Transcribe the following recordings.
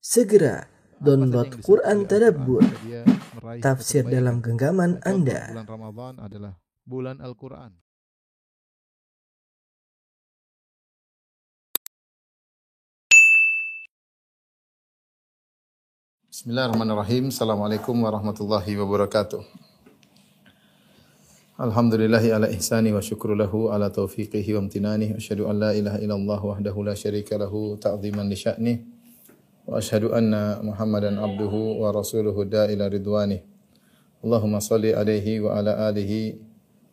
Segera download Quran Tadabbur, tafsir dalam genggaman Anda. Bulan Ramadan adalah bulan Al-Quran. Bismillahirrahmanirrahim. Assalamualaikum warahmatullahi wabarakatuh. Alhamdulillahi ala ihsani wa syukru lahu ala taufiqihi wa amtinani. Asyhadu an la ilaha illallah wahdahu la syarika lahu ta'ziman li sya'ni. Abduhu wa rasuluhu da'ila ridwani. Allahumma salli alaihi wa ala alihi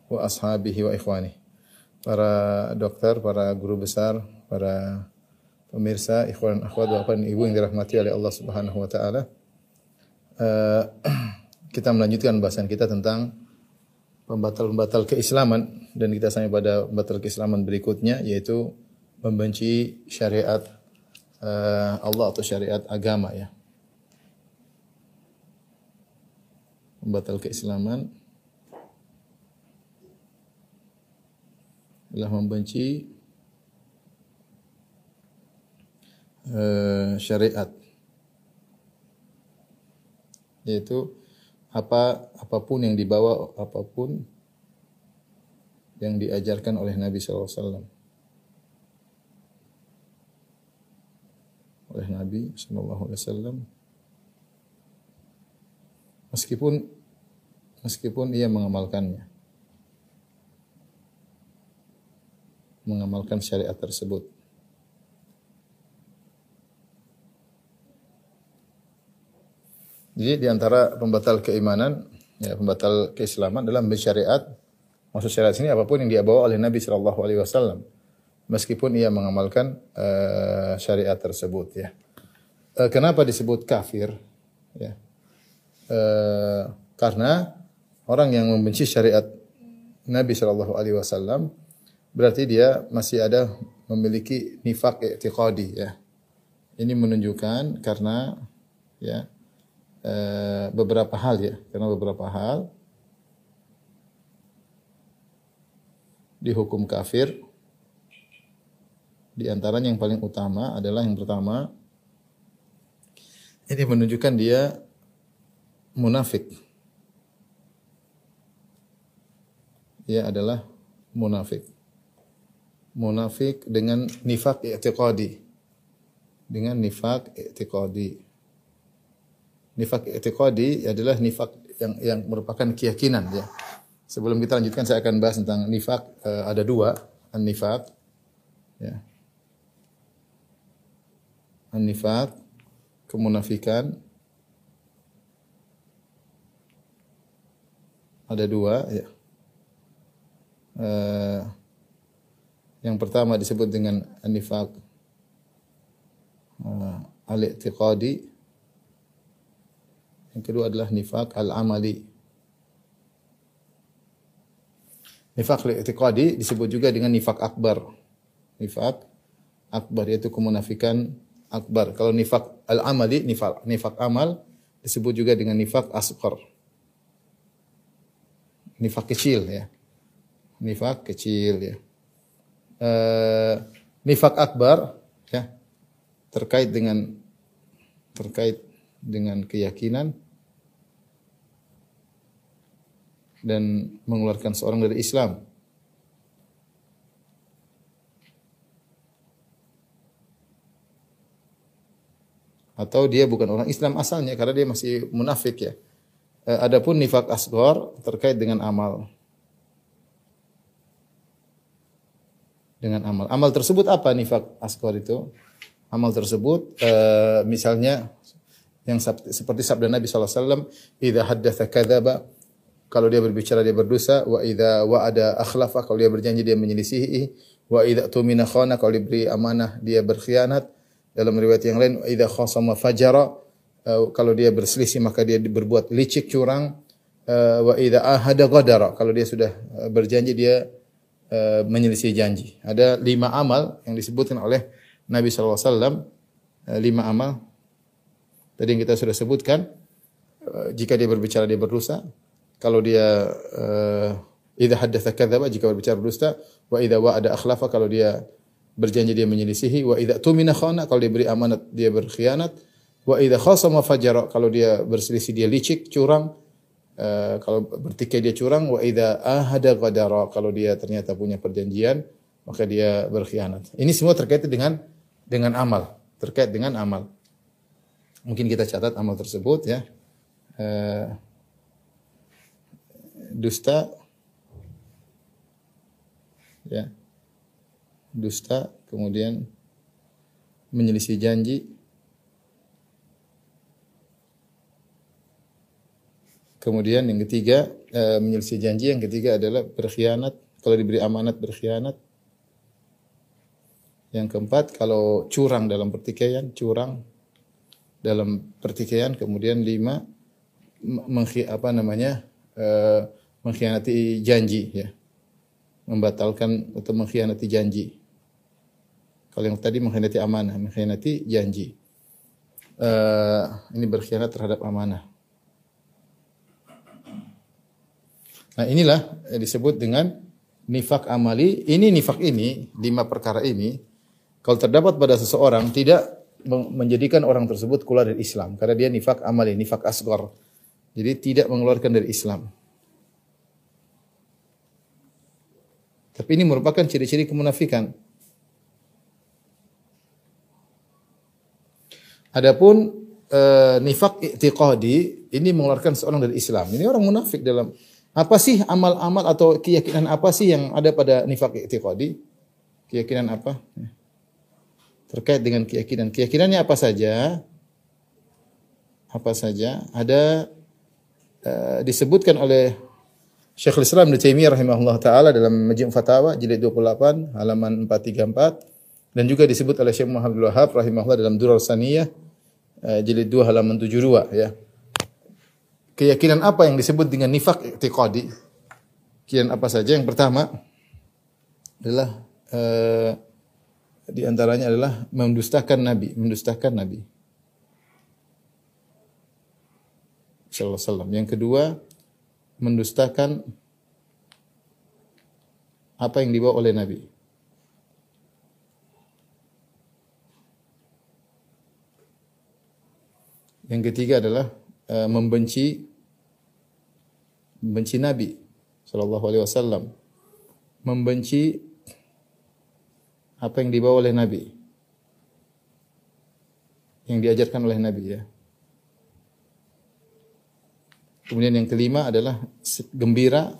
wa ashabihi wa ikhwani. Para dokter, para guru besar, para pemirsa, ikhwan akhwat, bapak dan ibu yang dirahmati oleh Allah Subhanahu wa taala. Eh, kita melanjutkan bahasan kita tentang pembatal-pembatal keislaman dan kita sampai pada pembatal keislaman berikutnya yaitu membenci syariat eh, Allah atau syariat agama ya. Pembatal keislaman. Adalah membenci eh, syariat. Yaitu apa apa pun yang dibawa apa pun yang diajarkan oleh Nabi SAW oleh Nabi SAW meskipun meskipun ia mengamalkannya. Mengamalkan syariat tersebut. Jadi di antara pembatal keimanan, ya pembatal keislaman adalah bersyariat. Maksud syariat sini apa pun yang dia bawa oleh Nabi Shallallahu Alaihi Wasallam, meskipun ia mengamalkan uh, syariat tersebut. Ya. Uh, kenapa disebut kafir? Ya. Uh, karena orang yang membenci syariat Nabi Shallallahu Alaihi Wasallam berarti dia masih ada memiliki nifak i'tiqadi ya. Ini menunjukkan karena ya beberapa hal ya, karena beberapa hal dihukum kafir. Di antaranya yang paling utama adalah yang pertama ini menunjukkan dia munafik. Dia adalah munafik. Munafik dengan nifak i'tiqadi. Dengan nifak i'tiqadi. Nifak i'tiqadi adalah nifak yang yang merupakan keyakinan ya. Sebelum kita lanjutkan saya akan bahas tentang nifak uh, ada dua, an-nifak ya. An-nifak kemunafikan ada dua ya. Uh, yang pertama disebut dengan an-nifak uh, al-i'tiqadi yang kedua adalah nifak al-amali. Nifak al-i'tiqadi disebut juga dengan nifak akbar. Nifak akbar yaitu kemunafikan akbar. Kalau nifak al-amali, nifak nifak amal disebut juga dengan nifak asghar. Nifak kecil ya. Nifak kecil ya. Uh, nifak akbar ya terkait dengan terkait dengan keyakinan dan mengeluarkan seorang dari Islam. Atau dia bukan orang Islam asalnya karena dia masih munafik ya. Adapun nifak asghar terkait dengan amal. Dengan amal. Amal tersebut apa nifak asghar itu? Amal tersebut uh, misalnya yang seperti sabda Nabi SAW, "Idza haddatsa kadzaba" Kalau dia berbicara dia berdosa, wa idza wa'ada akhlafa, kalau dia berjanji dia menyelisihi, wa idza tumina khana, kalau diberi amanah dia berkhianat. Dalam riwayat yang lain, idza khasama fajara, kalau dia berselisih maka dia berbuat licik curang. Wa idza ahada ghadara, kalau dia sudah berjanji dia menyelisih janji. Ada lima amal yang disebutkan oleh Nabi SAW, lima amal. Tadi yang kita sudah sebutkan, jika dia berbicara dia berdosa, kalau dia uh, idza haddatsa kadzaba jika berbicara berdusta wa idza wa'ada akhlafa kalau dia berjanji dia menyelisihi wa idza tumina khana kalau diberi amanat dia berkhianat Wa idza khasama fajara kalau dia berselisih dia licik, curang. Eh, kalau bertikai dia curang, wa idza ahada ghadara kalau dia ternyata punya perjanjian, maka dia berkhianat. Ini semua terkait dengan dengan amal, terkait dengan amal. Mungkin kita catat amal tersebut ya. Eh, dusta ya. Dusta, kemudian menyelisih janji, Kemudian yang ketiga e, menyelisih janji, yang ketiga adalah berkhianat. Kalau diberi amanat berkhianat. Yang keempat kalau curang dalam pertikaian, curang dalam pertikaian. Kemudian lima menghi, apa namanya e, mengkhianati janji, ya, membatalkan atau mengkhianati janji. Kalau yang tadi mengkhianati amanah, mengkhianati janji. E, ini berkhianat terhadap amanah. Nah inilah yang disebut dengan nifak amali. Ini nifak ini, lima perkara ini, kalau terdapat pada seseorang tidak menjadikan orang tersebut keluar dari Islam. Karena dia nifak amali, nifak asgor. Jadi tidak mengeluarkan dari Islam. Tapi ini merupakan ciri-ciri kemunafikan. Adapun e, nifak i'tiqadi ini mengeluarkan seorang dari Islam. Ini orang munafik dalam apa sih amal-amal atau keyakinan apa sih yang ada pada nifak i'tiqadi? Keyakinan apa? Terkait dengan keyakinan. Keyakinannya apa saja? Apa saja? Ada uh, disebutkan oleh Syekhul Islam Ibnu Taimiyah rahimahullah taala dalam Majmu' Fatawa jilid 28 halaman 434 dan juga disebut oleh Syekh Muhammad Wahab rahimahullah dalam Durar Saniyah uh, jilid 2 halaman 72 ya keyakinan apa yang disebut dengan nifak i'tiqadi? Keyakinan apa saja? Yang pertama adalah uh, di antaranya adalah mendustakan nabi, mendustakan nabi. Sallallahu alaihi wasallam. Yang kedua, mendustakan apa yang dibawa oleh nabi. Yang ketiga adalah uh, membenci membenci Nabi sallallahu alaihi wasallam, membenci apa yang dibawa oleh Nabi, yang diajarkan oleh Nabi ya. Kemudian yang kelima adalah gembira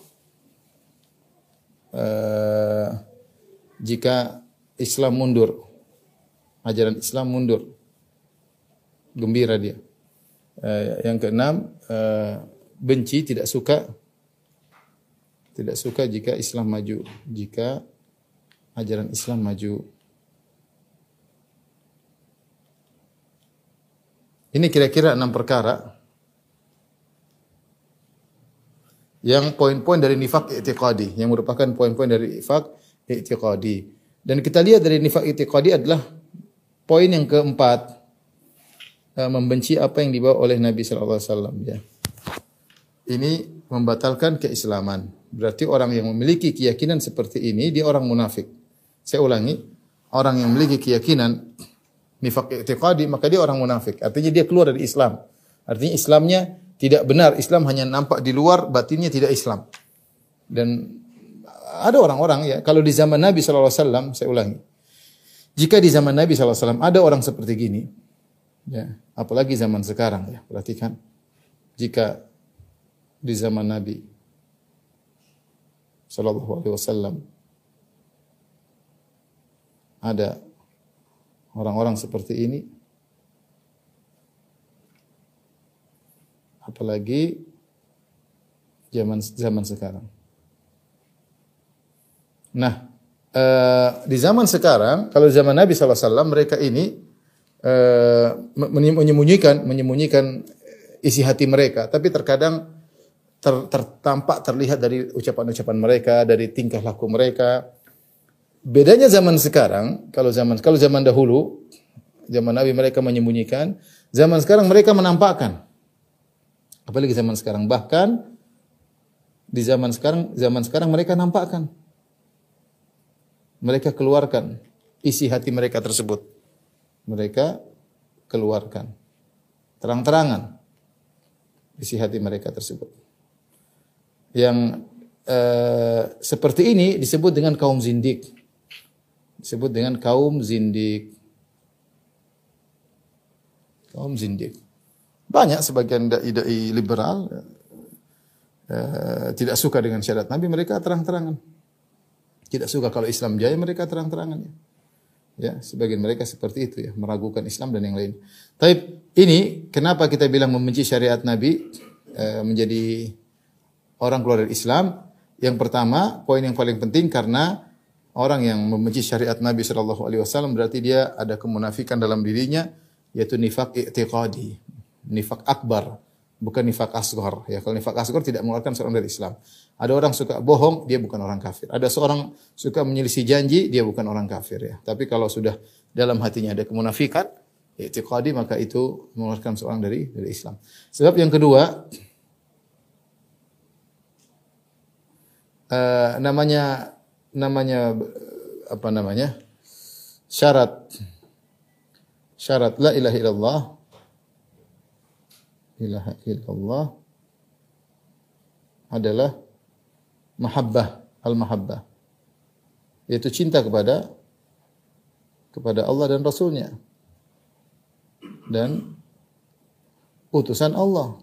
uh, jika Islam mundur, ajaran Islam mundur, gembira dia. Uh, yang keenam uh, benci, tidak suka. Tidak suka jika Islam maju, jika ajaran Islam maju. Ini kira-kira enam perkara yang poin-poin dari nifak i'tiqadi, yang merupakan poin-poin dari nifak i'tiqadi. Dan kita lihat dari nifak i'tiqadi adalah poin yang keempat, eh, membenci apa yang dibawa oleh Nabi sallallahu alaihi wasallam ya ini membatalkan keislaman. Berarti orang yang memiliki keyakinan seperti ini dia orang munafik. Saya ulangi, orang yang memiliki keyakinan nifak i'tiqadi maka dia orang munafik. Artinya dia keluar dari Islam. Artinya Islamnya tidak benar. Islam hanya nampak di luar, batinnya tidak Islam. Dan ada orang-orang ya, kalau di zaman Nabi SAW, saya ulangi. Jika di zaman Nabi SAW ada orang seperti gini, ya, apalagi zaman sekarang ya, perhatikan. Jika di zaman Nabi wasallam ada orang-orang seperti ini apalagi zaman zaman sekarang. Nah, uh, di zaman sekarang, kalau zaman Nabi SAW, mereka ini uh, menyembunyikan menyembunyikan isi hati mereka, tapi terkadang ter, tertampak terlihat dari ucapan-ucapan mereka, dari tingkah laku mereka. Bedanya zaman sekarang, kalau zaman kalau zaman dahulu, zaman Nabi mereka menyembunyikan, zaman sekarang mereka menampakkan. Apalagi zaman sekarang, bahkan di zaman sekarang, zaman sekarang mereka nampakkan. Mereka keluarkan isi hati mereka tersebut. Mereka keluarkan. terang-terangan isi hati mereka tersebut. Yang eh, seperti ini disebut dengan kaum zindik. Disebut dengan kaum zindik. Kaum zindik. Banyak sebagian dai-dai liberal eh, tidak suka dengan syariat Nabi, mereka terang-terangan. Tidak suka kalau Islam jaya, mereka terang-terangan. Ya. ya, sebagian mereka seperti itu ya, meragukan Islam dan yang lain. Tapi ini kenapa kita bilang membenci syariat Nabi eh, menjadi orang keluar dari Islam? Yang pertama, poin yang paling penting karena orang yang membenci syariat Nabi Shallallahu Alaihi Wasallam berarti dia ada kemunafikan dalam dirinya, yaitu nifak i'tiqadi, nifak akbar, bukan nifak asghar. Ya, kalau nifak asghar tidak mengeluarkan seorang dari Islam. Ada orang suka bohong, dia bukan orang kafir. Ada seorang suka menyelisih janji, dia bukan orang kafir ya. Tapi kalau sudah dalam hatinya ada kemunafikan, i'tiqadi maka itu mengeluarkan seorang dari dari Islam. Sebab yang kedua, uh, namanya namanya apa namanya syarat syarat la ilaha illallah ilaha illallah adalah mahabbah al mahabbah yaitu cinta kepada kepada Allah dan Rasulnya dan utusan Allah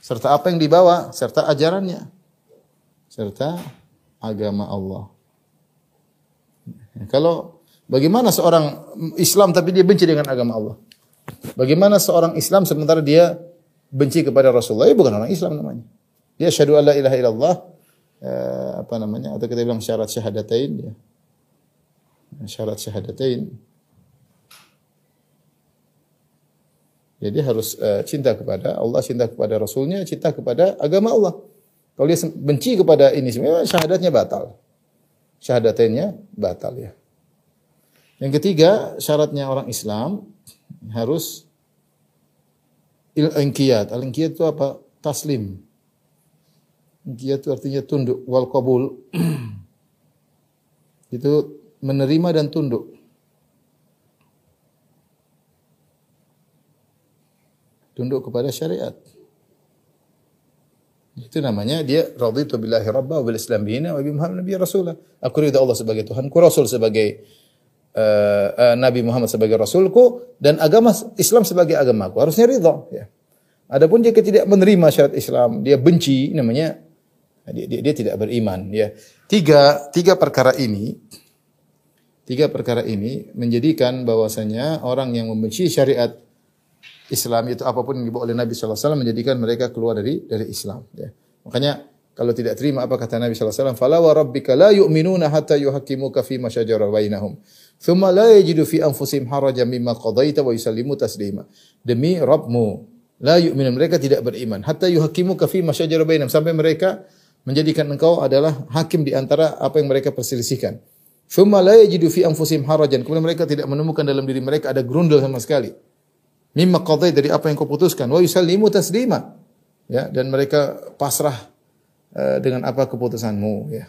serta apa yang dibawa serta ajarannya serta agama Allah. Kalau bagaimana seorang Islam tapi dia benci dengan agama Allah? Bagaimana seorang Islam sementara dia benci kepada Rasulullah? Ya bukan orang Islam namanya. Dia syahadu alla ilaha illallah eh, apa namanya? Atau kita bilang syarat syahadatain ya. Syarat syahadatain Jadi harus uh, cinta kepada Allah, cinta kepada Rasulnya, cinta kepada agama Allah. Kalau dia benci kepada ini semua, syahadatnya batal. Syahadatannya batal ya. Yang ketiga, syaratnya orang Islam harus il-inqiyat. Itu apa? Taslim. Inqiyat itu artinya tunduk. Wal qabul. itu menerima dan tunduk. tunduk kepada syariat. Itu namanya dia raditu billahi rabba wa bil islam bina wa bi Muhammad rasulah. Aku ridha Allah sebagai Tuhan, ku Rasul sebagai uh, Nabi Muhammad sebagai Rasulku dan agama Islam sebagai agamaku. Harusnya ridha ya. Adapun jika tidak menerima syariat Islam, dia benci namanya dia, dia, dia tidak beriman ya. Tiga tiga perkara ini tiga perkara ini menjadikan bahwasanya orang yang membenci syariat Islam itu apa pun yang dibawa oleh Nabi SAW menjadikan mereka keluar dari dari Islam. Ya. Makanya kalau tidak terima apa kata Nabi SAW, "Fala wa rabbika la yu'minuna hatta yuhaqqimuka fi ma bainahum. Thumma la yajidu fi anfusihim harajan mimma qadaita wa yusallimu taslima." Demi Rabbmu, la yu'minun mereka tidak beriman hatta yuhaqqimuka fi ma syajara bainahum sampai mereka menjadikan engkau adalah hakim di antara apa yang mereka perselisihkan. Thumma la yajidu fi anfusihim harajan. Kemudian mereka tidak menemukan dalam diri mereka ada grundel sama sekali mimma qadai dari apa yang kau putuskan wa yusallimu taslima ya dan mereka pasrah uh, dengan apa keputusanmu ya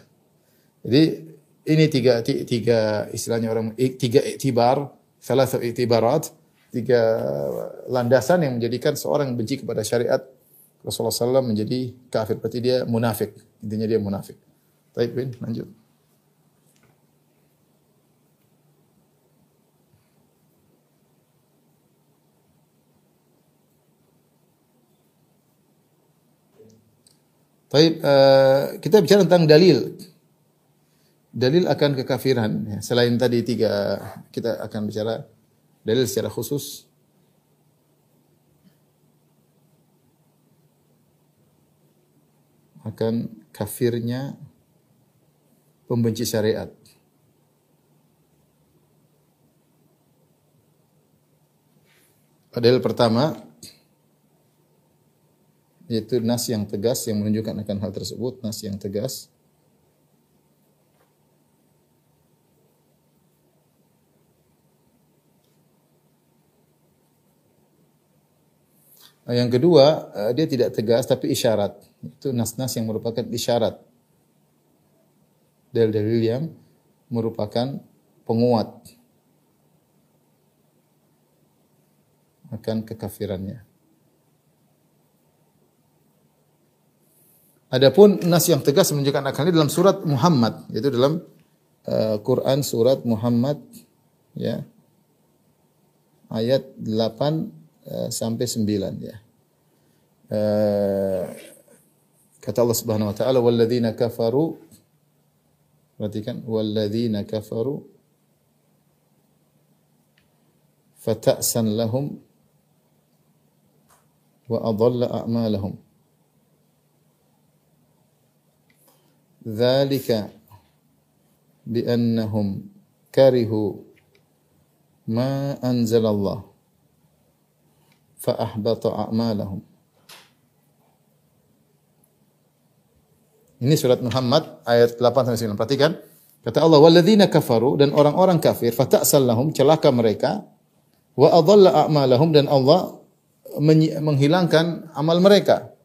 jadi ini tiga tiga istilahnya orang tiga iktibar salah satu iktibarat tiga landasan yang menjadikan seorang benci kepada syariat. Rasulullah SAW menjadi kafir berarti dia munafik. Intinya dia munafik. Baik, bin lanjut. Baik, uh, kita bicara tentang dalil. Dalil akan kekafiran. Ya. Selain tadi tiga, kita akan bicara dalil secara khusus. Akan kafirnya pembenci syariat. Dalil pertama, yaitu nas yang tegas yang menunjukkan akan hal tersebut, nas yang tegas. Nah, yang kedua, eh, dia tidak tegas tapi isyarat. Itu nas-nas yang merupakan isyarat. Dalil-dalil yang merupakan penguat. akan kekafirannya. Adapun nas yang tegas menunjukkan akal ini dalam surat Muhammad, yaitu dalam uh, Quran surat Muhammad ya. Ayat 8 uh, sampai 9 ya. Uh, kata Allah Subhanahu wa taala walladzina kafaru perhatikan walladzina kafaru fata'san lahum wa adalla a'malahum ذلك بأنهم كرهوا ما أنزل الله fa ahbata. Ini surat Muhammad ayat 8 sampai 9. Perhatikan. Kata Allah, "Walladzina kafaru" dan orang-orang kafir, "Fata'sal lahum" celaka mereka, "wa adalla a'malahum" dan Allah menghilangkan amal mereka.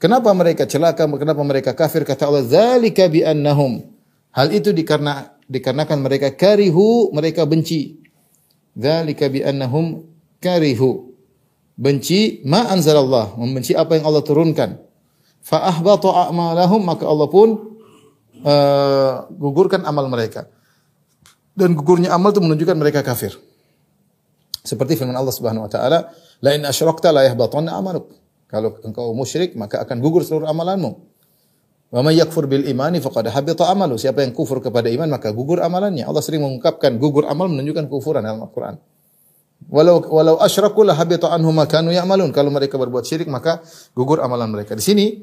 Kenapa mereka celaka? Kenapa mereka kafir? Kata Allah, "Dzalika bi annahum" Hal itu dikarena, dikarenakan mereka karihu, mereka benci. Dzalika bi annahum karihu. Benci ma anzalallah, membenci apa yang Allah turunkan. Fa ahbata a'malahum, maka Allah pun uh, gugurkan amal mereka. Dan gugurnya amal itu menunjukkan mereka kafir. Seperti firman Allah Subhanahu wa taala, "La in asyrakta la yahbatanna amaluk." Kalau engkau musyrik maka akan gugur seluruh amalanmu. Wa may yakfur bil imani faqad habita amalu. Siapa yang kufur kepada iman maka gugur amalannya. Allah sering mengungkapkan gugur amal menunjukkan kufuran dalam Al-Qur'an. Walau walau asyraku la habita anhum kanu ya'malun. Kalau mereka berbuat syirik maka gugur amalan mereka. Di sini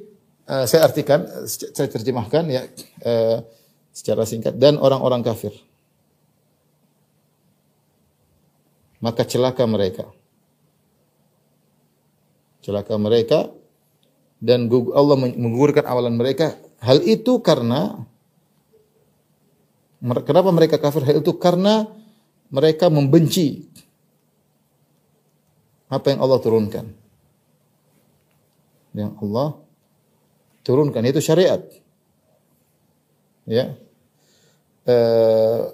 uh, saya artikan saya terjemahkan ya uh, secara singkat dan orang-orang kafir. Maka celaka mereka celaka mereka dan Allah menggugurkan amalan mereka. Hal itu karena kenapa mereka kafir? Hal itu karena mereka membenci apa yang Allah turunkan. Yang Allah turunkan itu syariat. Ya. E,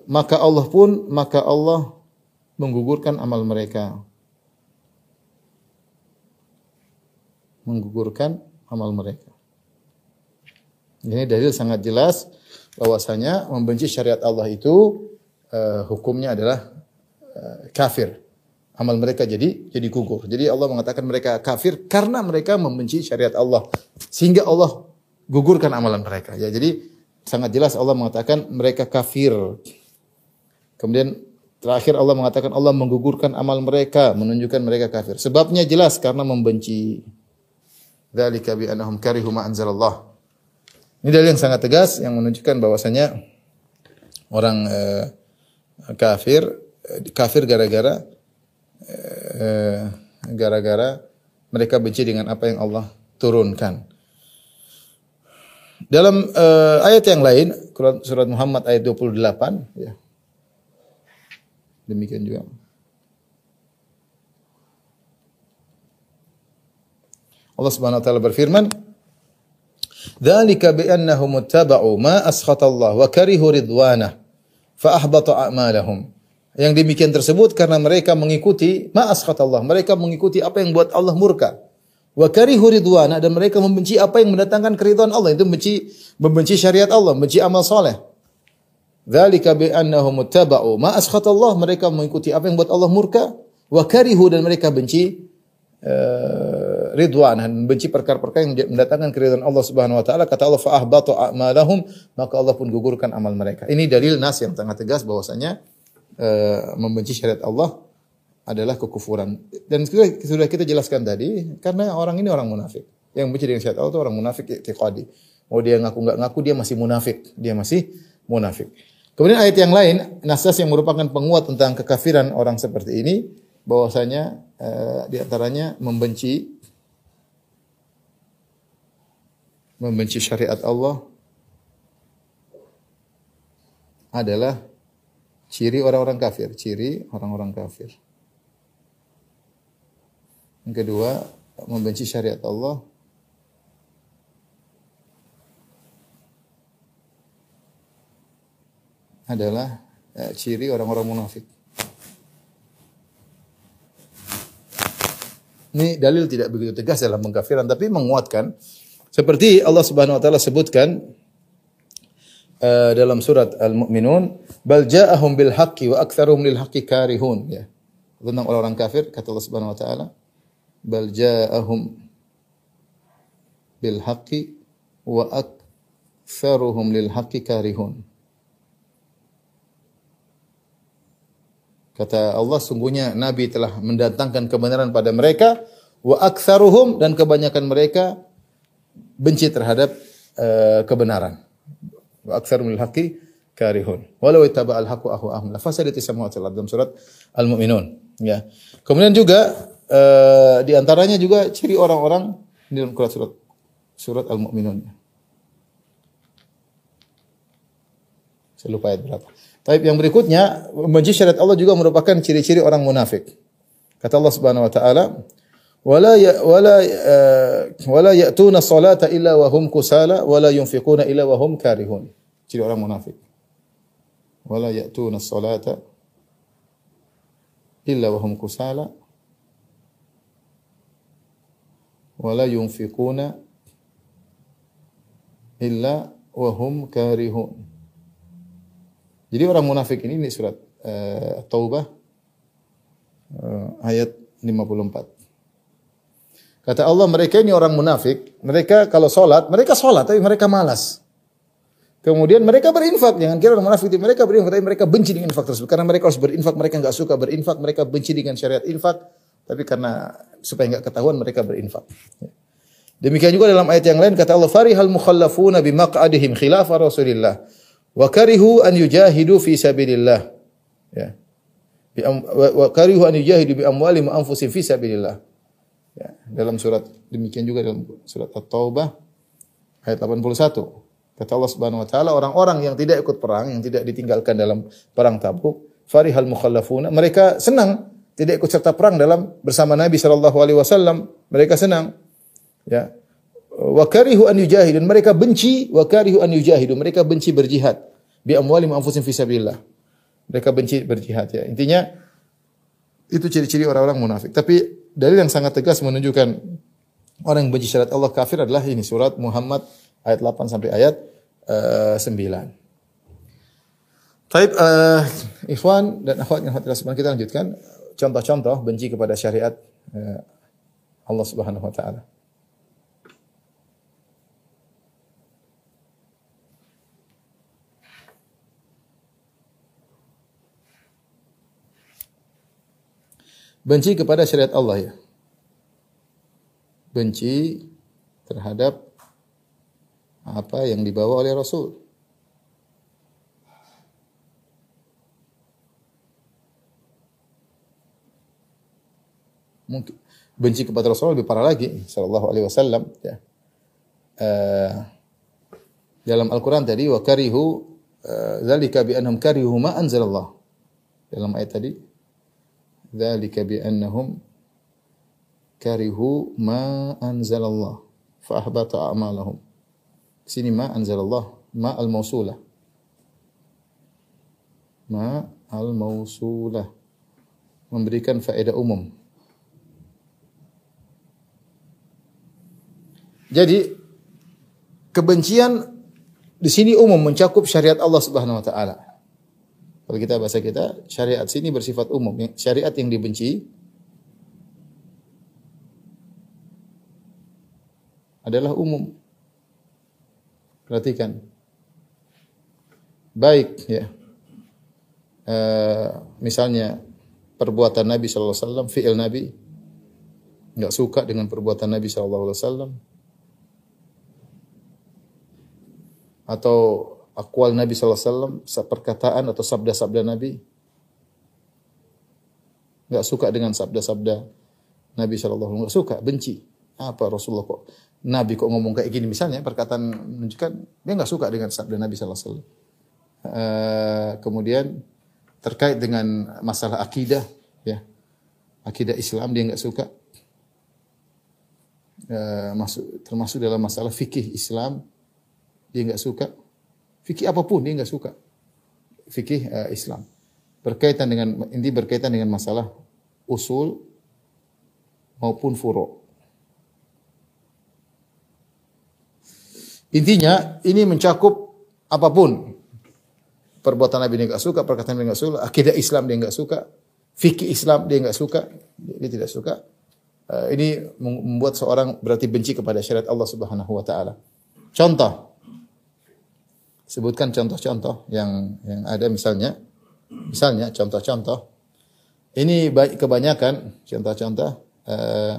maka Allah pun maka Allah menggugurkan amal mereka. menggugurkan amal mereka. Ini dalil sangat jelas bahwasanya membenci syariat Allah itu uh, hukumnya adalah uh, kafir. Amal mereka jadi jadi gugur. Jadi Allah mengatakan mereka kafir karena mereka membenci syariat Allah sehingga Allah gugurkan amalan mereka. Ya, jadi sangat jelas Allah mengatakan mereka kafir. Kemudian terakhir Allah mengatakan Allah menggugurkan amal mereka, menunjukkan mereka kafir. Sebabnya jelas karena membenci Dzalika bi annahum karihu ma anzalallah. Ini dalil yang sangat tegas yang menunjukkan bahwasanya orang eh, kafir eh, kafir gara-gara gara-gara mereka benci dengan apa yang Allah turunkan. Dalam eh, ayat yang lain, surat Muhammad ayat 28 ya. Demikian juga. Allah Subhanahu wa taala berfirman, "Dzalika bi annahum ittaba'u ma Allah wa karihu ridwanah fa ahbata a'malahum." Yang demikian tersebut karena mereka mengikuti ma Allah. Mereka mengikuti apa yang buat Allah murka. Wa karihu ridwana dan mereka membenci apa yang mendatangkan keridhaan Allah. Itu membenci membenci syariat Allah, membenci amal soleh. Dzalika bi annahum ittaba'u ma Allah. Mereka mengikuti apa yang buat Allah murka. Wa karihu dan mereka benci uh, ridwan dan benci perkara-perkara yang mendatangkan keridhaan Allah Subhanahu wa taala kata Allah fa ahbatu a'malahum maka Allah pun gugurkan amal mereka. Ini dalil nas yang sangat tegas bahwasanya uh, membenci syariat Allah adalah kekufuran. Dan sudah, kita jelaskan tadi karena orang ini orang munafik. Yang benci dengan syariat Allah itu orang munafik i'tiqadi. Mau dia ngaku nggak ngaku dia masih munafik. Dia masih munafik. Kemudian ayat yang lain, nasas yang merupakan penguat tentang kekafiran orang seperti ini, bahwasanya uh, di antaranya membenci membenci syariat Allah adalah ciri orang-orang kafir, ciri orang-orang kafir. Yang kedua, membenci syariat Allah adalah eh, ciri orang-orang munafik. Ini dalil tidak begitu tegas dalam pengkafiran tapi menguatkan seperti Allah Subhanahu wa taala sebutkan uh, dalam surat Al-Mu'minun, "Bal ja'ahum bil haqqi wa aktsaruhum lil haqqi karihun." Ya. Tentang orang-orang kafir kata Allah Subhanahu wa taala, "Bal ja'ahum bil haqqi wa aktsaruhum lil haqqi karihun." Kata Allah, sungguhnya Nabi telah mendatangkan kebenaran pada mereka, wa aktsaruhum dan kebanyakan mereka benci terhadap uh, kebenaran. Wa aktsaruhum lil haqqi karihun. Walau ittaba al haqqu ahwa'ahum la fasadati samawati wal dalam surat Al-Mu'minun. Ya. Kemudian juga uh, di antaranya juga ciri orang-orang di dalam surat surat Al-Mu'minun. Saya lupa ayat berapa. Tapi yang berikutnya, membenci syariat Allah juga merupakan ciri-ciri orang munafik. Kata Allah Subhanahu wa taala, "Wala ya wala uh, wala ya'tuna salata illa wa hum kusala wala yunfiquna illa wa hum karihun." Ciri orang munafik. Wala ya'tuna salata illa wa hum kusala wala yunfiquna illa wa hum karihun. Jadi orang munafik ini ini surat uh, Taubah uh, ayat 54. Kata Allah mereka ini orang munafik, mereka kalau sholat, mereka sholat tapi mereka malas. Kemudian mereka berinfak, jangan kira orang munafik mereka berinfak, tapi mereka benci dengan infak tersebut. Karena mereka harus berinfak, mereka nggak suka berinfak, mereka benci dengan syariat infak, tapi karena supaya nggak ketahuan mereka berinfak. Demikian juga dalam ayat yang lain kata Allah farihal mukhallafuna bimaq'adihim khilafa Rasulillah wa karihu an yujahidu fi sabilillah ya wa karihu an yujahidu bi amwalihim wa anfusihim fi sabilillah ya dalam surat demikian juga dalam surat At-Taubah ayat 81 kata Allah Subhanahu wa taala orang-orang yang tidak ikut perang yang tidak ditinggalkan dalam perang Tabuk farihal mukhallafuna mereka senang tidak ikut serta perang dalam bersama Nabi sallallahu alaihi wasallam. Mereka senang. Ya. Wa karihu an yujahidu mereka benci wa karihu an yujahidu mereka benci berjihad. Bi amwalihim anfusihim fi sabilillah. Mereka benci berjihad ya. Intinya itu ciri-ciri orang-orang munafik. Tapi dalil yang sangat tegas menunjukkan orang yang benci syariat Allah kafir adalah ini surat Muhammad ayat 8 sampai ayat uh, 9 Taib uh, ikhwan dan akhwat yang hati kita lanjutkan. Contoh-contoh benci kepada syariat uh, Allah Subhanahu wa taala Benci kepada syariat Allah ya. Benci terhadap apa yang dibawa oleh Rasul. Mungkin benci kepada Rasul lebih parah lagi sallallahu alaihi wasallam ya. Uh, dalam Al-Qur'an tadi wa karihu uh, zalika bi annahum karihu ma anzalallah. Dalam ayat tadi Bi annahum karihu ma anzalallah fa ahbata a'malahum. Sini ma anzalallah, ma al-mausulah. Ma al-mausulah. Memberikan faedah umum. Jadi kebencian di sini umum mencakup syariat Allah Subhanahu wa taala. Kalau kita bahasa kita, syariat sini bersifat umum. Syariat yang dibenci adalah umum. Perhatikan. Baik ya. E, misalnya perbuatan Nabi sallallahu alaihi wasallam, fi'il Nabi enggak suka dengan perbuatan Nabi sallallahu alaihi wasallam atau akwal Nabi wasallam, perkataan atau sabda-sabda Nabi. Enggak suka dengan sabda-sabda Nabi wasallam, enggak suka, benci. Apa Rasulullah kok Nabi kok ngomong kayak gini misalnya perkataan menunjukkan dia enggak suka dengan sabda Nabi alaihi wasallam. Uh, kemudian terkait dengan masalah akidah ya. Akidah Islam dia enggak suka. Uh, masuk termasuk dalam masalah fikih Islam dia enggak suka Fikih apa pun dia enggak suka. Fikih uh, Islam. Berkaitan dengan ini berkaitan dengan masalah usul maupun furo. Intinya ini mencakup apa pun. Perbuatan Nabi dia enggak suka, perkataan Nabi enggak suka, akidah Islam dia enggak suka, fikih Islam dia enggak suka, dia tidak suka. Uh, ini membuat seorang berarti benci kepada syariat Allah Subhanahu wa taala. Contoh. Sebutkan contoh-contoh yang yang ada misalnya. Misalnya contoh-contoh. Ini kebanyakan contoh-contoh uh,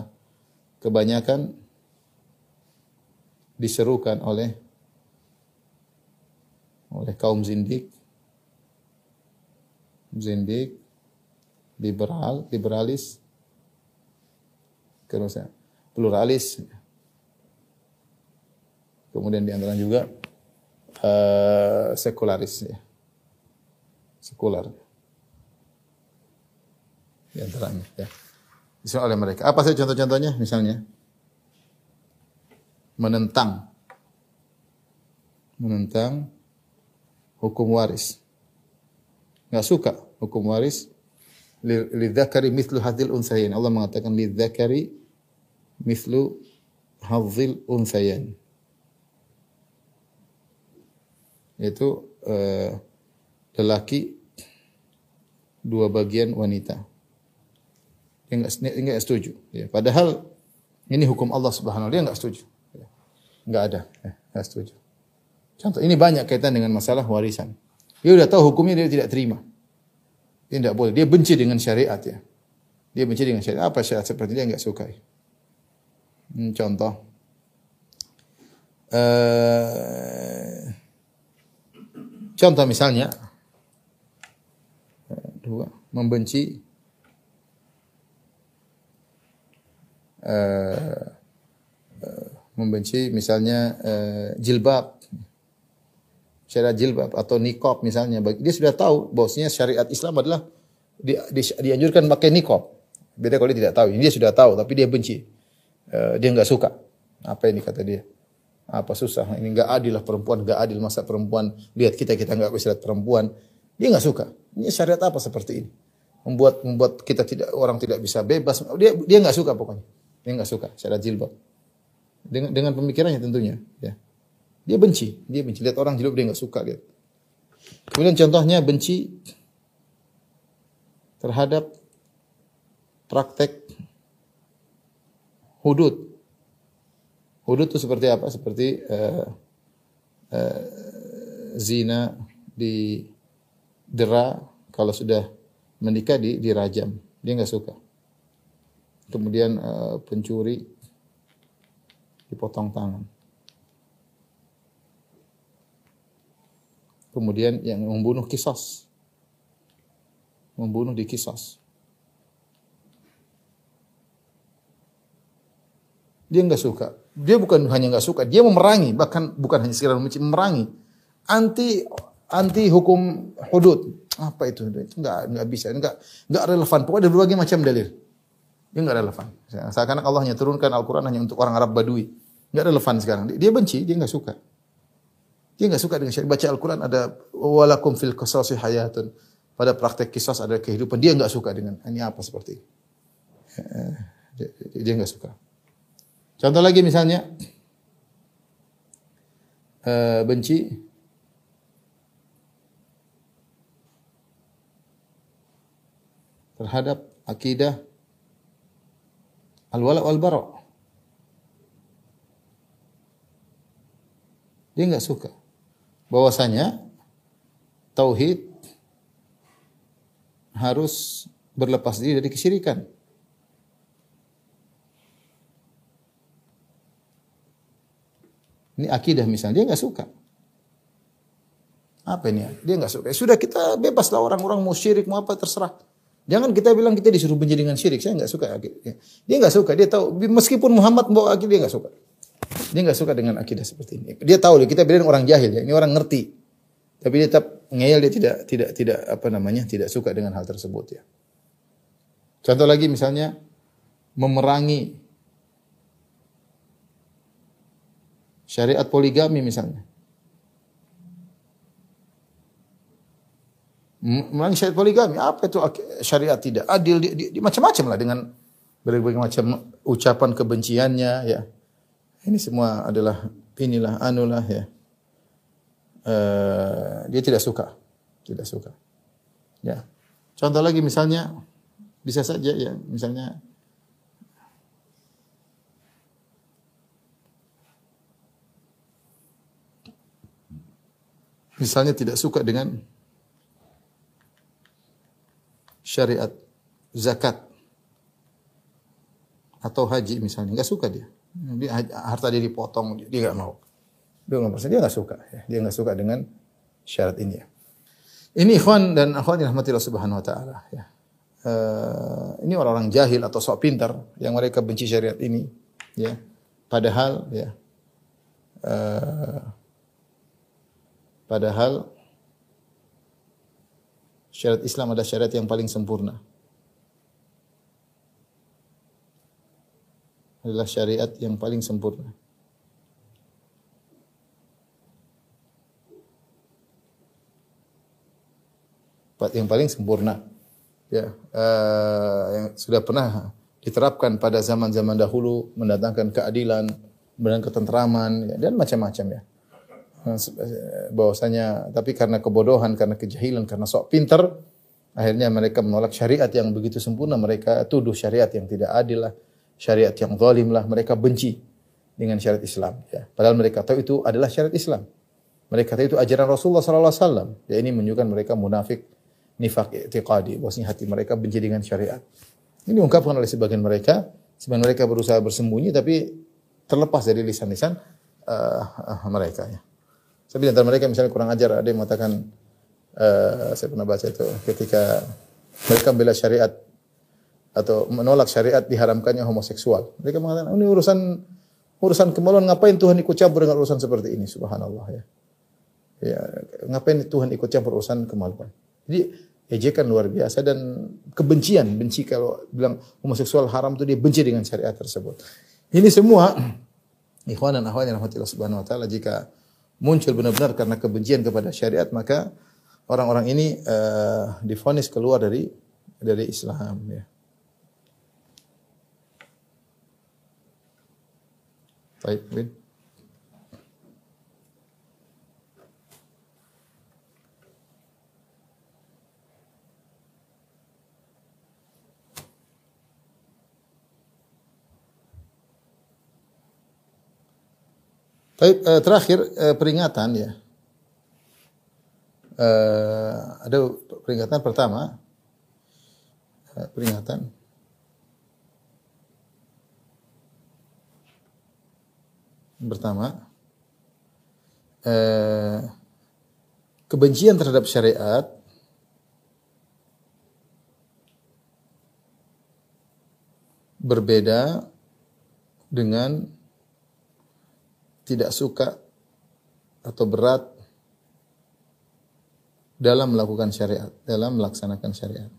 kebanyakan diserukan oleh oleh kaum zindik. Zindik liberal liberalis. Terus pluralis. Kemudian di antara juga uh, sekularis ya sekular di antaranya ya. Disebut oleh mereka. Apa saja contoh-contohnya? Misalnya menentang menentang hukum waris. Enggak suka hukum waris lidzakari mithlu hadil unsayin. Allah mengatakan lidzakari mithlu hadil unsayin. Itu uh, lelaki dua bagian wanita. Dia enggak, setuju. Ya, padahal ini hukum Allah Subhanahu dia enggak setuju. Enggak ada. Eh, enggak setuju. Contoh, ini banyak kaitan dengan masalah warisan. Dia udah tahu hukumnya dia tidak terima. Dia tidak boleh. Dia benci dengan syariat ya. Dia benci dengan syariat. Apa syariat seperti dia enggak sukai. Hmm, contoh. Uh, contoh misalnya dua membenci uh, membenci misalnya uh, jilbab. Syariat jilbab atau nikob misalnya. Dia sudah tahu bosnya syariat Islam adalah di, di, dianjurkan pakai nikob beda kalau dia tidak tahu. Dia sudah tahu tapi dia benci. Uh, dia nggak suka. Apa ini kata dia apa susah? Ini nggak adil lah perempuan nggak adil masa perempuan. Lihat kita kita nggak bisa lihat perempuan. Dia nggak suka. Ini syariat apa seperti ini? Membuat membuat kita tidak orang tidak bisa bebas. Dia dia nggak suka pokoknya. Dia nggak suka. Syariat jilbab. Dengan dengan pemikirannya tentunya ya. Dia benci. Dia benci. Lihat orang jilbab dia nggak suka lihat. Kemudian contohnya benci terhadap praktek hudud hudud itu seperti apa seperti uh, uh, zina di dera kalau sudah menikah di dirajam dia nggak suka kemudian uh, pencuri dipotong tangan. Kemudian yang membunuh kisos. Membunuh di kisos. Dia nggak suka. Dia bukan hanya nggak suka, dia memerangi, bahkan bukan hanya sekedar membenci, memerangi. Anti anti hukum hudud. Apa itu? Itu nggak nggak bisa, nggak nggak relevan. Pokoknya ada berbagai macam dalil. Dia nggak relevan. Seakan Allah hanya turunkan Al-Quran hanya untuk orang Arab Badui. Nggak relevan sekarang. Dia benci, dia nggak suka. Dia nggak suka dengan syariat. Baca Al-Quran ada walakum fil qasasi hayatun. Pada praktek kisah ada kehidupan. Dia nggak suka dengan ini apa seperti ini. Dia nggak suka. Contoh lagi misalnya uh, benci terhadap akidah Al-wala wal bara. Dia nggak suka. Bahwasanya tauhid harus berlepas diri dari kesyirikan. Ini akidah misalnya, dia nggak suka. Apa ini? Dia nggak suka. Sudah kita bebas lah orang-orang mau syirik mau apa terserah. Jangan kita bilang kita disuruh benci dengan syirik. Saya nggak suka. Dia nggak suka. Dia tahu meskipun Muhammad bawa akidah dia nggak suka. Dia nggak suka dengan akidah seperti ini. Dia tahu kita bilang orang jahil ya. Ini orang ngerti. Tapi dia tetap ngeyel dia tidak tidak tidak apa namanya tidak suka dengan hal tersebut ya. Contoh lagi misalnya memerangi syariat poligami misalnya. Memang syariat poligami apa itu syariat tidak adil di, di, di macam-macam lah dengan berbagai macam ucapan kebenciannya ya. Ini semua adalah inilah anulah ya. Eh, dia tidak suka, tidak suka. Ya. Contoh lagi misalnya bisa saja ya, misalnya misalnya tidak suka dengan syariat zakat atau haji misalnya nggak suka dia. Harta dia dipotong dia nggak mau. Dia nggak dia nggak suka ya. dia nggak suka dengan syarat ini ya. Ini ikhwan dan akhwat yang rahmatillah subhanahu wa taala ya. Uh, ini orang-orang jahil atau sok pintar yang mereka benci syariat ini ya. Padahal ya uh, Padahal syariat Islam adalah syariat yang paling sempurna. Adalah syariat yang paling sempurna. Yang paling sempurna. Ya, uh, yang sudah pernah diterapkan pada zaman-zaman dahulu mendatangkan keadilan, mendatangkan ketentraman ya, dan macam-macam ya bahwasanya tapi karena kebodohan, karena kejahilan, karena sok pinter, akhirnya mereka menolak syariat yang begitu sempurna, mereka tuduh syariat yang tidak adil lah, syariat yang zalim lah, mereka benci dengan syariat Islam. Ya. Padahal mereka tahu itu adalah syariat Islam. Mereka tahu itu ajaran Rasulullah sallallahu alaihi wasallam. Ya ini menunjukkan mereka munafik, nifak i'tiqadi, bahwasanya hati mereka benci dengan syariat. Ini diungkapkan oleh sebagian mereka, sebagian mereka berusaha bersembunyi tapi terlepas dari lisan-lisan uh, uh, mereka ya. Tapi di antara mereka misalnya kurang ajar, ada yang mengatakan, uh, saya pernah baca itu, ketika mereka membela syariat atau menolak syariat diharamkannya homoseksual. Mereka mengatakan, ini urusan urusan kemaluan ngapain Tuhan ikut campur dengan urusan seperti ini? Subhanallah ya. Ya, ngapain Tuhan ikut campur urusan kemaluan? Jadi ejekan luar biasa dan kebencian, benci kalau bilang homoseksual haram itu dia benci dengan syariat tersebut. Ini semua ikhwan dan akhwat yang rahmatillah subhanahu wa taala jika muncul benar-benar karena kebencian kepada syariat maka orang-orang ini uh, difonis keluar dari dari Islam ya. Baik, Win. Baik, eh, terakhir eh, peringatan ya. Eh, ada peringatan pertama. Eh, peringatan. Pertama. Eh, kebencian terhadap syariat berbeda dengan tidak suka atau berat dalam melakukan syariat, dalam melaksanakan syariat.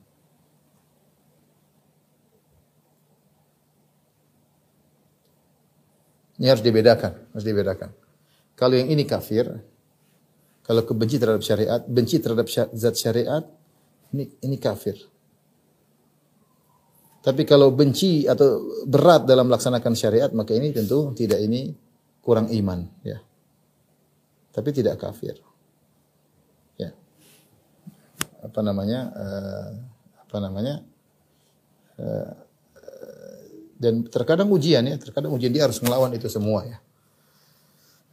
Ini harus dibedakan, harus dibedakan. Kalau yang ini kafir, kalau kebenci terhadap syariat, benci terhadap zat syariat, ini ini kafir. Tapi kalau benci atau berat dalam melaksanakan syariat, maka ini tentu tidak ini kurang iman ya. Tapi tidak kafir. Ya. Apa namanya? Uh, apa namanya? Uh, dan terkadang ujian ya, terkadang ujian dia harus melawan itu semua ya.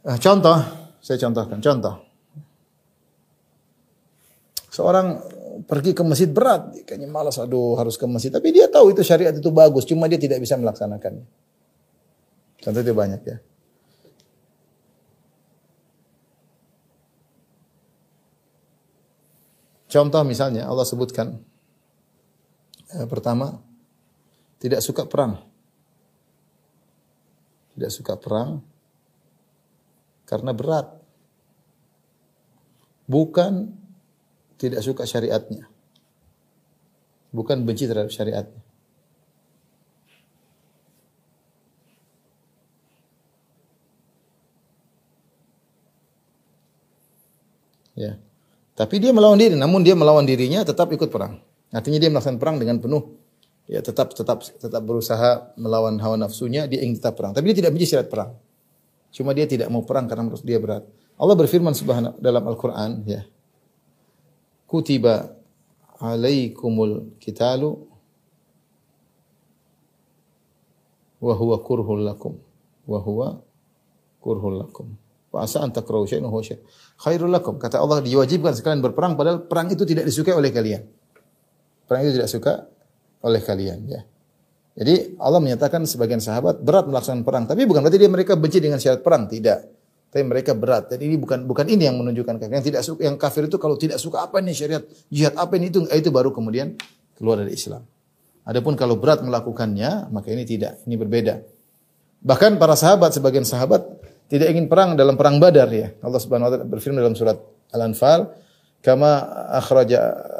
Uh, contoh, saya contohkan contoh. Seorang pergi ke masjid berat, kayaknya malas aduh harus ke masjid, tapi dia tahu itu syariat itu bagus, cuma dia tidak bisa melaksanakannya. Contoh itu banyak ya. Contoh misalnya Allah sebutkan eh, pertama tidak suka perang. Tidak suka perang karena berat. Bukan tidak suka syariatnya. Bukan benci terhadap syariatnya. Ya. Tapi dia melawan diri, namun dia melawan dirinya tetap ikut perang. Artinya dia melaksanakan perang dengan penuh ya tetap tetap tetap berusaha melawan hawa nafsunya, dia ingin tetap perang. Tapi dia tidak benci syarat perang. Cuma dia tidak mau perang karena menurut dia berat. Allah berfirman subhanahu dalam Al-Qur'an ya. Kutiba alaikumul kitalu wa huwa kurhul lakum wa kurhul lakum. Wa asa an takrahu khairul lakum. Kata Allah diwajibkan sekalian berperang padahal perang itu tidak disukai oleh kalian. Perang itu tidak suka oleh kalian ya. Jadi Allah menyatakan sebagian sahabat berat melaksanakan perang, tapi bukan berarti dia mereka benci dengan syarat perang, tidak. Tapi mereka berat. Jadi ini bukan bukan ini yang menunjukkan kafir. Yang tidak suka yang kafir itu kalau tidak suka apa ini syariat jihad apa ini itu itu baru kemudian keluar dari Islam. Adapun kalau berat melakukannya, maka ini tidak, ini berbeda. Bahkan para sahabat sebagian sahabat tidak ingin perang dalam perang Badar ya. Allah Subhanahu wa taala berfirman dalam surat Al-Anfal, "Kama akhraja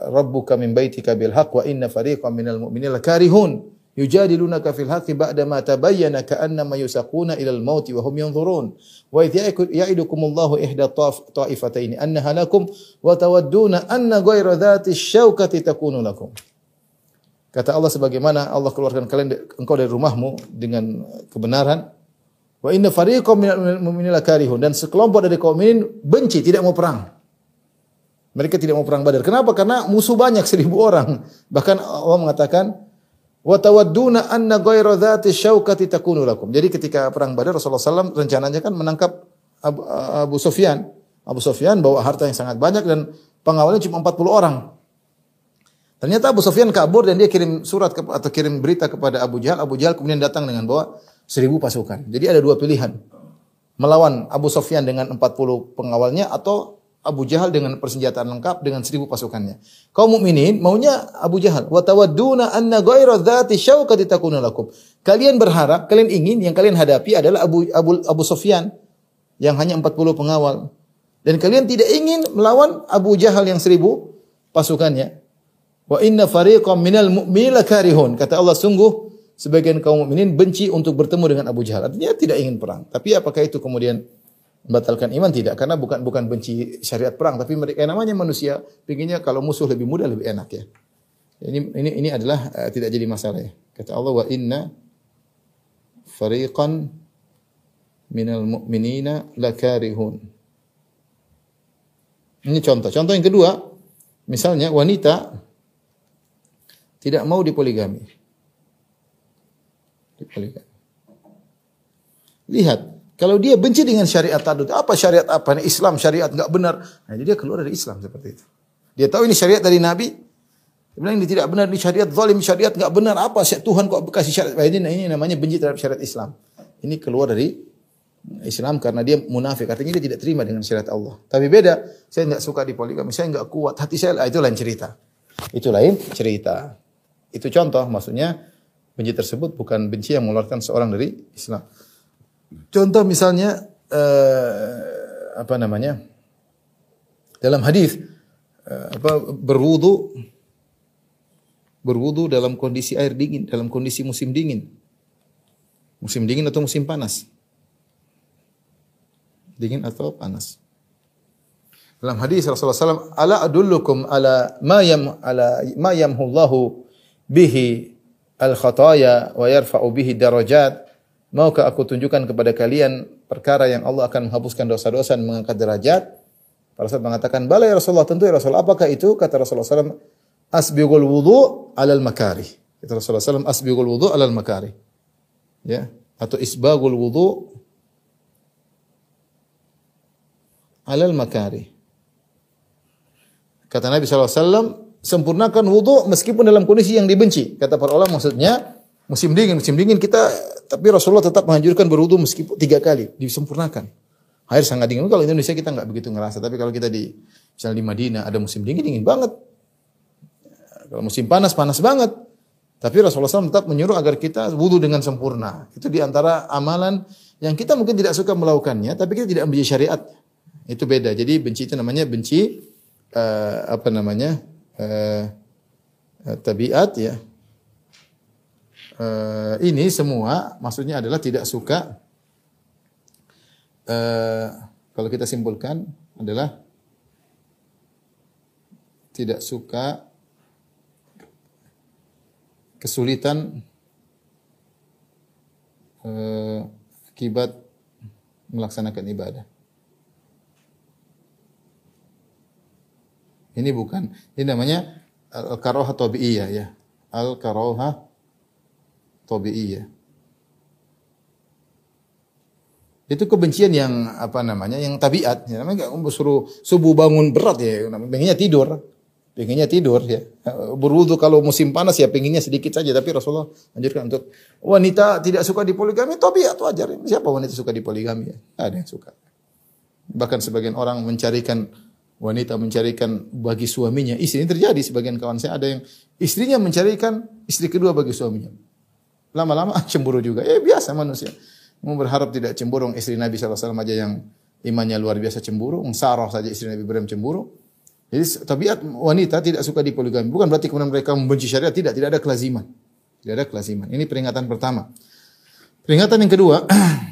rabbuka min baitika bil haqq wa inna fariqan minal mu'minina lakarihun." yujadilunaka fil haqqi ba'da ma tabayyana ka'annama yusaquna ilal mauti wa hum yanzurun wa idh ya'idukumullahu ihda ta'ifataini annaha lakum wa tawadduna anna ghayra dhati syaukati takunu lakum Kata Allah sebagaimana Allah keluarkan kalian engkau dari rumahmu dengan kebenaran wa inna fariqam minal karihun dan sekelompok dari kaum mukminin benci tidak mau perang mereka tidak mau perang Badar. Kenapa? Karena musuh banyak seribu orang. Bahkan Allah mengatakan, Wa tawadduna anna ghayra dhati syaukati takunu lakum. Jadi ketika perang Badar Rasulullah SAW rencananya kan menangkap Abu, Abu Sufyan. Abu Sufyan bawa harta yang sangat banyak dan pengawalnya cuma 40 orang. Ternyata Abu Sufyan kabur dan dia kirim surat atau kirim berita kepada Abu Jahal. Abu Jahal kemudian datang dengan bawa seribu pasukan. Jadi ada dua pilihan. Melawan Abu Sufyan dengan 40 pengawalnya atau Abu Jahal dengan persenjataan lengkap dengan seribu pasukannya. Kaum mukminin maunya Abu Jahal. Wa tawadduna anna ghayra dzati lakum. Kalian berharap, kalian ingin yang kalian hadapi adalah Abu Abu Abu Sufyan yang hanya 40 pengawal. Dan kalian tidak ingin melawan Abu Jahal yang seribu pasukannya. Wa inna fariqam minal mu'minina karihun. Kata Allah sungguh sebagian kaum mukminin benci untuk bertemu dengan Abu Jahal. Artinya tidak ingin perang. Tapi apakah itu kemudian membatalkan iman? Tidak karena bukan bukan benci syariat perang. Tapi mereka namanya manusia pinginnya kalau musuh lebih mudah lebih enak ya. Ini ini ini adalah uh, tidak jadi masalah ya. Kata Allah wa inna fariqan minal mu'minina lakarihun. Ini contoh. Contoh yang kedua misalnya wanita tidak mau dipoligami dipoligami lihat kalau dia benci dengan syariat tadut, apa syariat apa? Islam syariat enggak benar. Nah, jadi dia keluar dari Islam seperti itu. Dia tahu ini syariat dari Nabi. Dia bilang ini tidak benar, ini syariat zalim, syariat enggak benar. Apa Tuhan kok kasih syariat? Nah, ini, ini namanya benci terhadap syariat Islam. Ini keluar dari Islam karena dia munafik. Artinya dia tidak terima dengan syariat Allah. Tapi beda, saya enggak suka di poligami, saya enggak kuat, hati saya ah, itu lain cerita. Itu lain cerita. Itu contoh, maksudnya benci tersebut bukan benci yang mengeluarkan seorang dari Islam. Contoh misalnya uh, apa namanya? Dalam hadis uh, apa berwudu berwudu dalam kondisi air dingin, dalam kondisi musim dingin. Musim dingin atau musim panas? Dingin atau panas? Dalam hadis Rasulullah SAW, ala adullukum ala ma yam ala ma yamhullahu bihi al khataya wa yarfa'u bihi darajat Maukah aku tunjukkan kepada kalian perkara yang Allah akan menghapuskan dosa-dosa dan mengangkat derajat? Para sahabat mengatakan, "Bala ya Rasulullah, tentu ya Rasulullah. Apakah itu?" Kata Rasulullah SAW, "Asbighul wudu alal makari." Kata Rasulullah SAW, "Asbighul wudu alal makari." Ya, atau isbagul wudu alal makari. Kata Nabi SAW, sempurnakan wudu meskipun dalam kondisi yang dibenci. Kata para ulama maksudnya, Musim dingin, musim dingin kita tapi Rasulullah tetap menganjurkan berwudu meskipun tiga kali disempurnakan. Air sangat dingin. Kalau Indonesia kita nggak begitu ngerasa, tapi kalau kita di misalnya di Madinah ada musim dingin dingin banget. Kalau musim panas panas banget. Tapi Rasulullah SAW tetap menyuruh agar kita wudu dengan sempurna. Itu di antara amalan yang kita mungkin tidak suka melakukannya, tapi kita tidak benci syariat. Itu beda. Jadi benci itu namanya benci uh, apa namanya uh, tabiat ya uh, ini semua maksudnya adalah tidak suka uh, kalau kita simpulkan adalah tidak suka kesulitan eh, akibat melaksanakan ibadah. Ini bukan, ini namanya al-karoha tabi'iyah ya. Al-karoha tabi'iyah. Itu kebencian yang apa namanya? Yang tabiat. Ya, namanya enggak suruh subuh bangun berat ya, pengennya tidur. Pengennya tidur ya. Berwudu kalau musim panas ya pengennya sedikit saja tapi Rasulullah anjurkan untuk wanita tidak suka dipoligami tabiat wajar. Siapa wanita suka dipoligami ya? Ada yang suka. Bahkan sebagian orang mencarikan wanita mencarikan bagi suaminya. Istri ini terjadi sebagian kawan saya. Ada yang istrinya mencarikan istri kedua bagi suaminya. Lama-lama cemburu juga. Ya biasa manusia. Mau berharap tidak cemburu istri Nabi SAW aja yang imannya luar biasa cemburu Sarah saja istri Nabi Ibrahim cemburu. Jadi tabiat wanita tidak suka dipoligami. Bukan berarti kemudian mereka membenci syariat. Tidak tidak ada kelaziman. Tidak ada kelaziman. Ini peringatan pertama. Peringatan yang kedua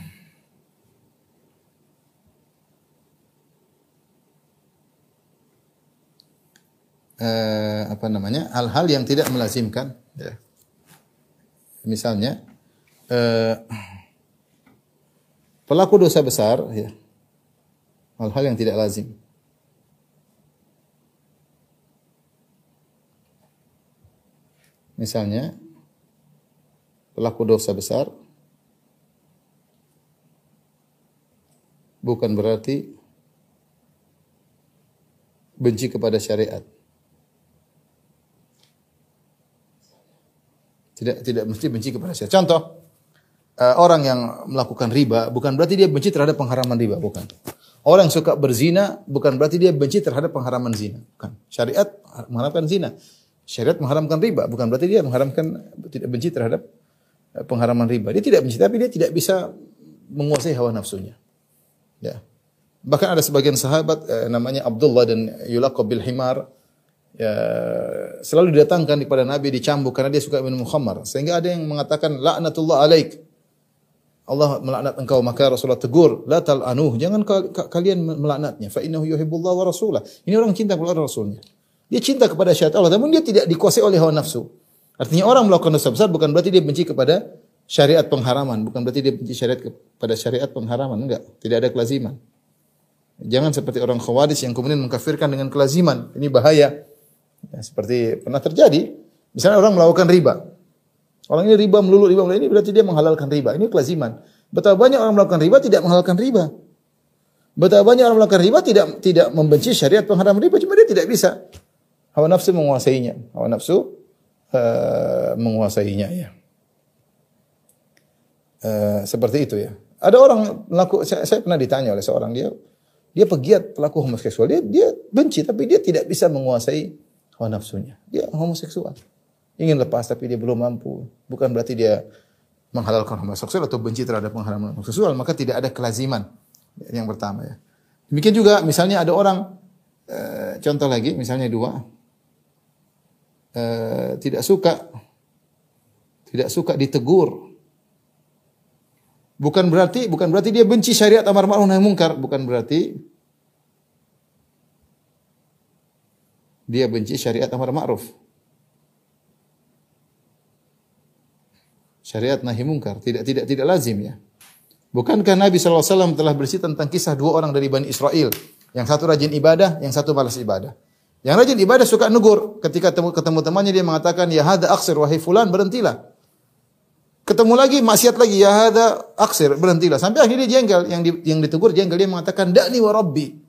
eh, apa namanya hal-hal yang tidak melazimkan. Ya. misalnya eh, pelaku dosa besar ya hal-hal yang tidak lazim. Misalnya pelaku dosa besar bukan berarti benci kepada syariat Tidak tidak mesti benci kepada syariat. Contoh, uh, orang yang melakukan riba bukan berarti dia benci terhadap pengharaman riba, bukan. Orang yang suka berzina bukan berarti dia benci terhadap pengharaman zina, bukan. Syariat mengharamkan zina. Syariat mengharamkan riba, bukan berarti dia mengharamkan tidak benci terhadap eh, pengharaman riba. Dia tidak benci, tapi dia tidak bisa menguasai hawa nafsunya. Ya. Bahkan ada sebagian sahabat eh, namanya Abdullah dan yulaqab bil himar ya, selalu didatangkan kepada Nabi dicambuk karena dia suka minum khamar. Sehingga ada yang mengatakan laknatullah alaik. Allah melaknat engkau maka Rasulullah tegur, la tal'anuh, jangan kalian melaknatnya. Fa innahu yuhibbullah wa rasulah. Ini orang cinta kepada Rasulnya. Dia cinta kepada syariat Allah, namun dia tidak dikuasai oleh hawa nafsu. Artinya orang melakukan dosa besar bukan berarti dia benci kepada syariat pengharaman, bukan berarti dia benci syariat kepada syariat pengharaman, enggak. Tidak ada kelaziman. Jangan seperti orang khawarij yang kemudian mengkafirkan dengan kelaziman. Ini bahaya. Ya, seperti pernah terjadi, misalnya orang melakukan riba. Orang ini riba melulu, riba melulu, ini berarti dia menghalalkan riba. Ini kelaziman. Betapa banyak orang melakukan riba tidak menghalalkan riba. Betapa banyak orang melakukan riba tidak tidak membenci syariat pengharam riba, cuma dia tidak bisa. Hawa nafsu menguasainya. Hawa nafsu uh, menguasainya ya. Uh, seperti itu ya. Ada orang melakukan, saya, saya pernah ditanya oleh seorang dia, dia pegiat pelaku homoseksual, dia dia benci tapi dia tidak bisa menguasai hawa nafsunya. Dia homoseksual. Ingin lepas tapi dia belum mampu. Bukan berarti dia menghalalkan homoseksual atau benci terhadap pengharaman homoseksual, maka tidak ada kelaziman. Yang pertama ya. Demikian juga misalnya ada orang e, contoh lagi misalnya dua e, tidak suka tidak suka ditegur. Bukan berarti bukan berarti dia benci syariat amar ma'ruf nahi mungkar, bukan berarti dia benci syariat amar ma'ruf. Syariat nahi mungkar tidak tidak tidak lazim ya. Bukankah Nabi SAW telah bercerita tentang kisah dua orang dari Bani Israel. Yang satu rajin ibadah, yang satu malas ibadah. Yang rajin ibadah suka negur. Ketika ketemu, ketemu temannya dia mengatakan, Ya hada aksir, wahai fulan, berhentilah. Ketemu lagi, maksiat lagi, Ya hada aksir, berhentilah. Sampai akhirnya dia jengkel. Yang, di, yang ditegur jengkel, dia mengatakan, Da'ni wa rabbi.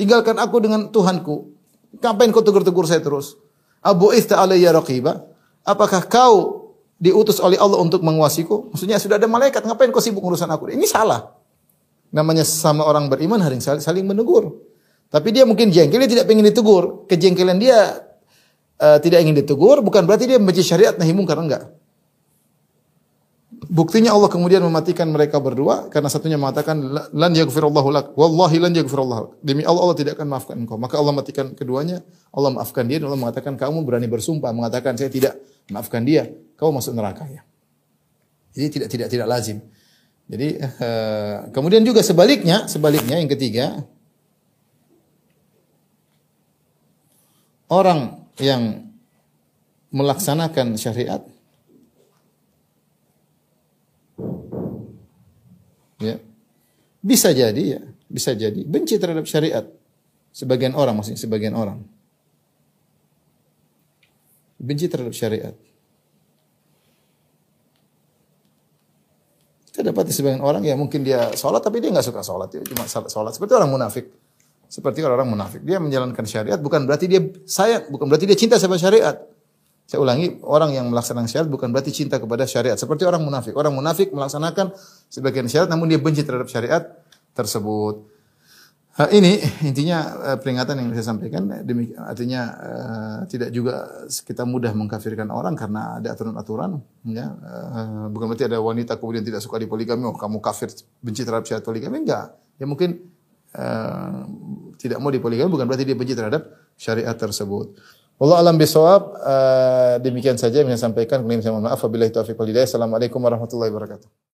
Tinggalkan aku dengan Tuhanku. Ngapain kau tegur-tegur saya terus? Abu ista alayya raqiba. Apakah kau diutus oleh Allah untuk menguasiku? Maksudnya sudah ada malaikat, ngapain kau sibuk urusan aku? Ini salah. Namanya sama orang beriman hari saling menegur. Tapi dia mungkin jengkel, dia tidak ingin ditegur. Kejengkelan dia uh, tidak ingin ditegur, bukan berarti dia membenci syariat nahi mungkar, enggak. Buktinya Allah kemudian mematikan mereka berdua karena satunya mengatakan lan yaghfirullahu lak. Wallahi lan yaghfirullahu demi Allah Allah tidak akan maafkan engkau. Maka Allah matikan keduanya. Allah maafkan dia dan Allah mengatakan kamu berani bersumpah mengatakan saya tidak maafkan dia. Kau masuk neraka ya. Jadi tidak tidak tidak lazim. Jadi uh, kemudian juga sebaliknya sebaliknya yang ketiga orang yang melaksanakan syariat Ya. Bisa jadi ya, bisa jadi benci terhadap syariat. Sebagian orang maksudnya sebagian orang. Benci terhadap syariat. Kita dapati sebagian orang ya mungkin dia sholat tapi dia nggak suka sholat, dia cuma sholat seperti orang munafik. Seperti orang-orang munafik. Dia menjalankan syariat bukan berarti dia sayang, bukan berarti dia cinta sama syariat. Saya ulangi, orang yang melaksanakan syariat bukan berarti cinta kepada syariat. Seperti orang munafik. Orang munafik melaksanakan sebagian syariat namun dia benci terhadap syariat tersebut. Nah, ini intinya uh, peringatan yang saya sampaikan. Demikian, artinya uh, tidak juga kita mudah mengkafirkan orang karena ada aturan-aturan. Ya, uh, bukan berarti ada wanita kemudian tidak suka di poligami, oh kamu kafir benci terhadap syariat poligami enggak. Ya mungkin uh, tidak mau di poligami bukan berarti dia benci terhadap syariat tersebut. Allah alam bisawab. Uh, demikian saja yang saya sampaikan. Kemudian saya mohon maaf. Wabillahi taufiq walhidayah. Assalamualaikum warahmatullahi wabarakatuh.